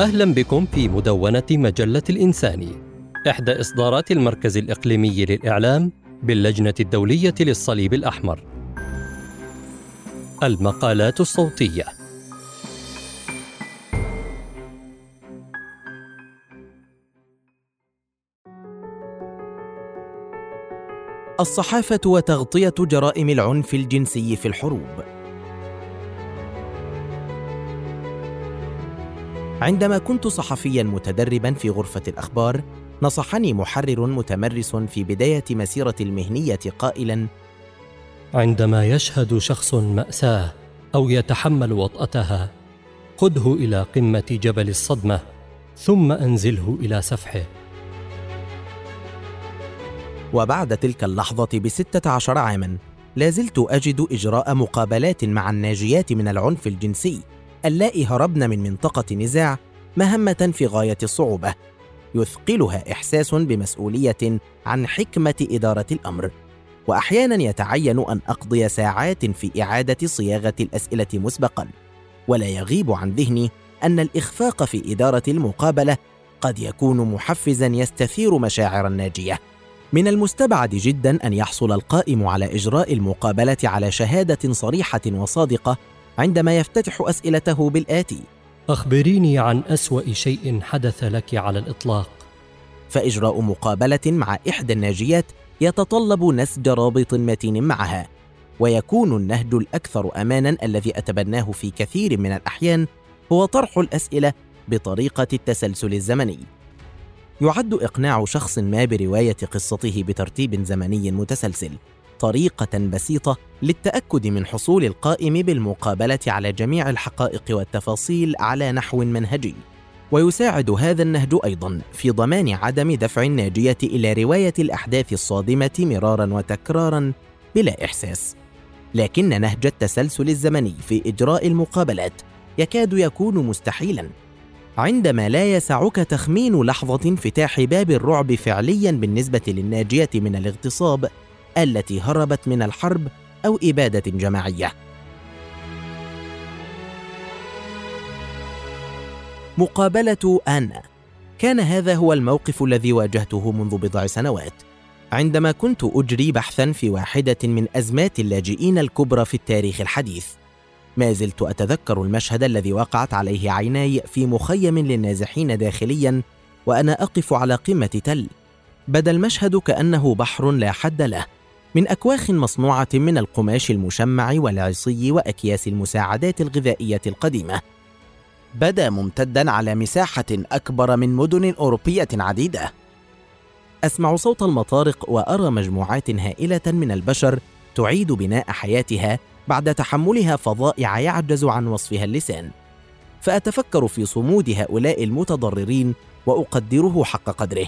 أهلا بكم في مدونة مجلة الإنساني إحدى إصدارات المركز الإقليمي للإعلام باللجنة الدولية للصليب الأحمر. المقالات الصوتية. الصحافة وتغطية جرائم العنف الجنسي في الحروب. عندما كنت صحفيا متدربا في غرفة الأخبار نصحني محرر متمرس في بداية مسيرتي المهنية قائلا عندما يشهد شخص مأساة أو يتحمل وطأتها خذه إلى قمة جبل الصدمة ثم أنزله إلى سفحه. وبعد تلك اللحظة بستة عشر عاما لازلت أجد إجراء مقابلات مع الناجيات من العنف الجنسي. اللائي هربن من منطقة نزاع مهمة في غاية الصعوبة يثقلها إحساس بمسؤولية عن حكمة إدارة الأمر وأحيانا يتعين أن أقضي ساعات في إعادة صياغة الأسئلة مسبقا ولا يغيب عن ذهني أن الإخفاق في إدارة المقابلة قد يكون محفزا يستثير مشاعر الناجية. من المستبعد جدا أن يحصل القائم على إجراء المقابلة على شهادة صريحة وصادقة عندما يفتتح أسئلته بالآتي. أخبريني عن أسوأ شيء حدث لك على الإطلاق. فإجراء مقابلة مع إحدى الناجيات يتطلب نسج رابط متين معها ويكون النهج الأكثر امانا الذي أتبناه في كثير من الأحيان هو طرح الأسئلة بطريقة التسلسل الزمني. يعد إقناع شخص ما برواية قصته بترتيب زمني متسلسل. طريقة بسيطة للتأكد من حصول القائم بالمقابلة على جميع الحقائق والتفاصيل على نحو منهجي. ويساعد هذا النهج أيضا في ضمان عدم دفع الناجية إلى رواية الأحداث الصادمة مرارا وتكرارا بلا إحساس. لكن نهج التسلسل الزمني في إجراء المقابلات يكاد يكون مستحيلا عندما لا يسعك تخمين لحظة انفتاح باب الرعب فعليا بالنسبة للناجية من الاغتصاب التي هربت من الحرب أو إبادة جماعية. مقابلة أنا كان هذا هو الموقف الذي واجهته منذ بضع سنوات. عندما كنت أجري بحثا في واحدة من أزمات اللاجئين الكبرى في التاريخ الحديث. ما زلت أتذكر المشهد الذي وقعت عليه عيناي في مخيم للنازحين داخليا وأنا أقف على قمة تل. بدا المشهد كأنه بحر لا حد له. من أكواخ مصنوعة من القماش المشمع والعصي وأكياس المساعدات الغذائية القديمة. بدا ممتدا على مساحة أكبر من مدن أوروبية عديدة. أسمع صوت المطارق وأرى مجموعات هائلة من البشر تعيد بناء حياتها بعد تحملها فظائع يعجز عن وصفها اللسان. فأتفكر في صمود هؤلاء المتضررين وأقدره حق قدره.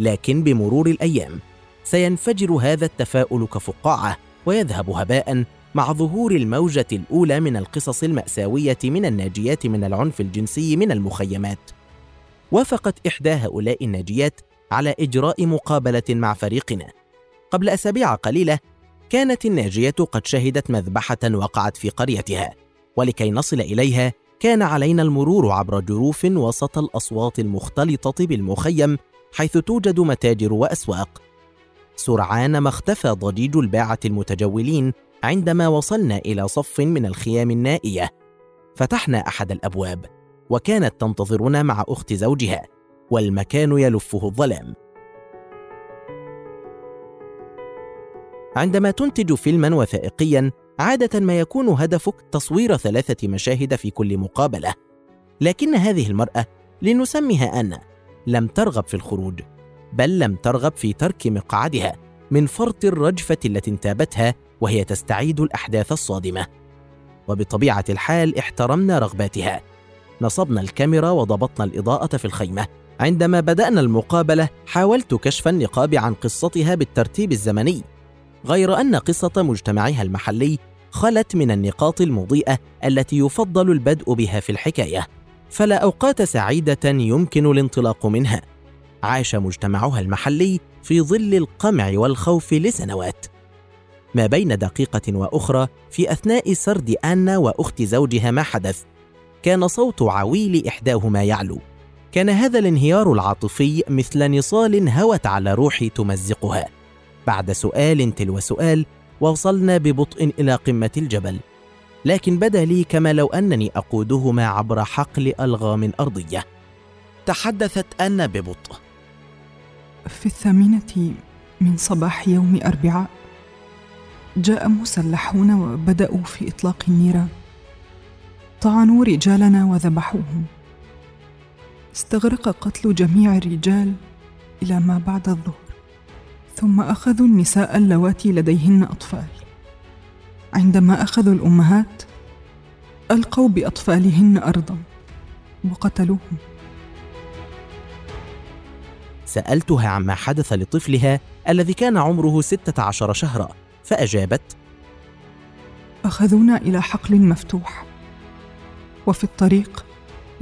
لكن بمرور الأيام سينفجر هذا التفاؤل كفقاعة ويذهب هباء مع ظهور الموجة الأولى من القصص المأساوية من الناجيات من العنف الجنسي من المخيمات. وافقت إحدى هؤلاء الناجيات على إجراء مقابلة مع فريقنا. قبل أسابيع قليلة كانت الناجية قد شهدت مذبحة وقعت في قريتها ولكي نصل إليها كان علينا المرور عبر جروف وسط الأصوات المختلطة بالمخيم حيث توجد متاجر وأسواق سرعان ما اختفى ضجيج الباعة المتجولين عندما وصلنا إلى صف من الخيام النائية. فتحنا أحد الأبواب وكانت تنتظرنا مع أخت زوجها والمكان يلفه الظلام. عندما تنتج فيلما وثائقيا عادة ما يكون هدفك تصوير ثلاثة مشاهد في كل مقابلة. لكن هذه المرأة لنسميها أنا لم ترغب في الخروج. بل لم ترغب في ترك مقعدها من فرط الرجفة التي انتابتها وهي تستعيد الأحداث الصادمة. وبطبيعة الحال احترمنا رغباتها. نصبنا الكاميرا وضبطنا الإضاءة في الخيمة. عندما بدأنا المقابلة حاولت كشف النقاب عن قصتها بالترتيب الزمني. غير أن قصة مجتمعها المحلي خلت من النقاط المضيئة التي يفضل البدء بها في الحكاية. فلا أوقات سعيدة يمكن الانطلاق منها. عاش مجتمعها المحلي في ظل القمع والخوف لسنوات. ما بين دقيقة وأخرى في أثناء سرد أنا وأخت زوجها ما حدث. كان صوت عويل إحداهما يعلو. كان هذا الانهيار العاطفي مثل نصال هوت على روحي تمزقها. بعد سؤال تلو سؤال وصلنا ببطء إلى قمة الجبل. لكن بدا لي كما لو أنني أقودهما عبر حقل ألغام أرضية. تحدثت أن ببطء. في الثامنة من صباح يوم أربعاء جاء مسلحون وبدأوا في إطلاق النيران طعنوا رجالنا وذبحوهم. استغرق قتل جميع الرجال إلى ما بعد الظهر ثم أخذوا النساء اللواتي لديهن أطفال. عندما أخذوا الأمهات ألقوا بأطفالهن أرضا وقتلوهم. سألتها عما حدث لطفلها الذي كان عمره ستة عشر شهرا فأجابت أخذونا إلى حقل مفتوح وفي الطريق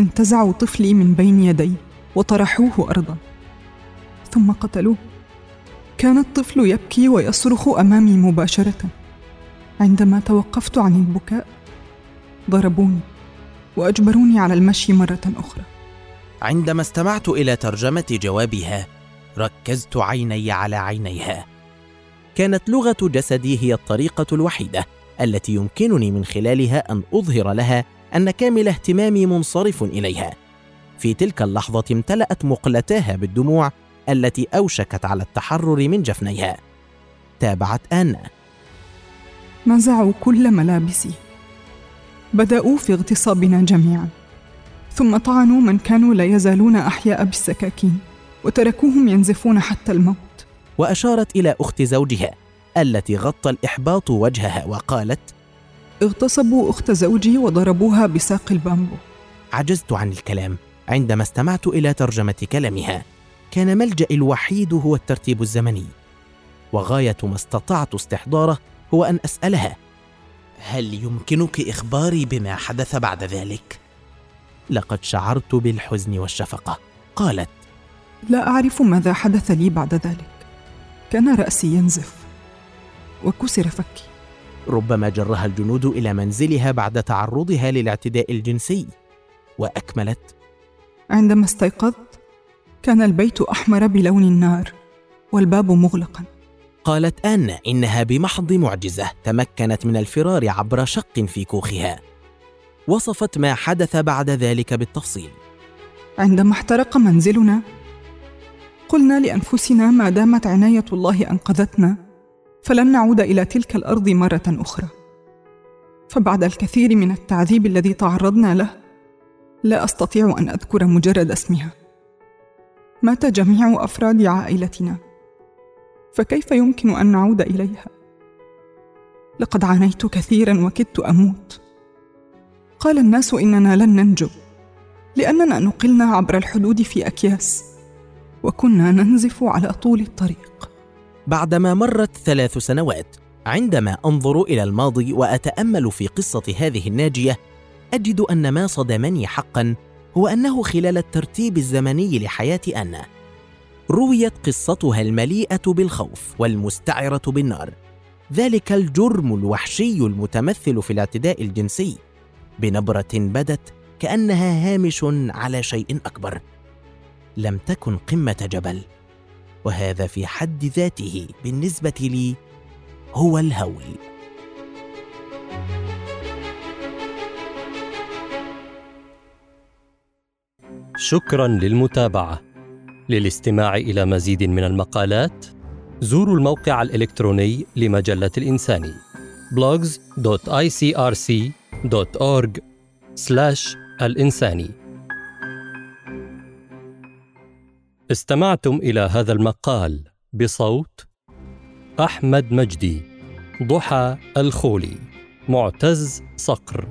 انتزعوا طفلي من بين يدي وطرحوه أرضا ثم قتلوه. كان الطفل يبكي ويصرخ أمامي مباشرة. عندما توقفت عن البكاء ضربوني وأجبروني على المشي مرة أخرى. عندما استمعت إلى ترجمة جوابها ركزت عيني على عينيها. كانت لغة جسدي هي الطريقة الوحيدة التي يمكنني من خلالها أن أظهر لها أن كامل اهتمامي منصرف إليها. في تلك اللحظة امتلأت مقلتاها بالدموع التي أوشكت على التحرر من جفنيها. تابعت أنا نزعوا كل ملابسي. بدأوا في اغتصابنا جميعا. ثم طعنوا من كانوا لا يزالون أحياء بالسكاكين وتركوهم ينزفون حتى الموت. وأشارت إلى أخت زوجها التي غطى الإحباط وجهها وقالت اغتصبوا أخت زوجي وضربوها بساق البامبو. عجزت عن الكلام عندما استمعت إلى ترجمة كلامها. كان ملجئي الوحيد هو الترتيب الزمني. وغاية ما استطعت استحضاره هو أن أسألها هل يمكنك إخباري بما حدث بعد ذلك؟ لقد شعرت بالحزن والشفقة. قالت لا أعرف ماذا حدث لي بعد ذلك. كان رأسي ينزف وكسر فكي. ربما جرها الجنود إلى منزلها بعد تعرضها للاعتداء الجنسي. وأكملت عندما استيقظت كان البيت أحمر بلون النار والباب مغلقا. قالت أن إنها بمحض معجزة تمكنت من الفرار عبر شق في كوخها. وصفت ما حدث بعد ذلك بالتفصيل. عندما احترق منزلنا قلنا لأنفسنا ما دامت عناية الله أنقذتنا فلن نعود إلى تلك الأرض مرة أخرى. فبعد الكثير من التعذيب الذي تعرضنا له لا أستطيع أن أذكر مجرد اسمها. مات جميع أفراد عائلتنا فكيف يمكن أن نعود إليها؟ لقد عانيت كثيرا وكدت أموت. قال الناس إننا لن ننجو لأننا نقلنا عبر الحدود في أكياس وكنا ننزف على طول الطريق. بعدما مرت ثلاث سنوات عندما أنظر إلى الماضي وأتأمل في قصة هذه الناجية أجد أن ما صدمني حقا هو أنه خلال الترتيب الزمني لحياة أنا رويت قصتها المليئة بالخوف والمستعرة بالنار ذلك الجرم الوحشي المتمثل في الاعتداء الجنسي. بنبرة بدت كأنها هامش على شيء أكبر. لم تكن قمة جبل وهذا في حد ذاته بالنسبة لي هو الهول. شكرا للمتابعة. للاستماع إلى مزيد من المقالات زوروا الموقع الإلكتروني لمجلة الانساني blogs.icrc.org الإنساني استمعتم إلى هذا المقال بصوت أحمد مجدي ضحى الخولي معتز صقر.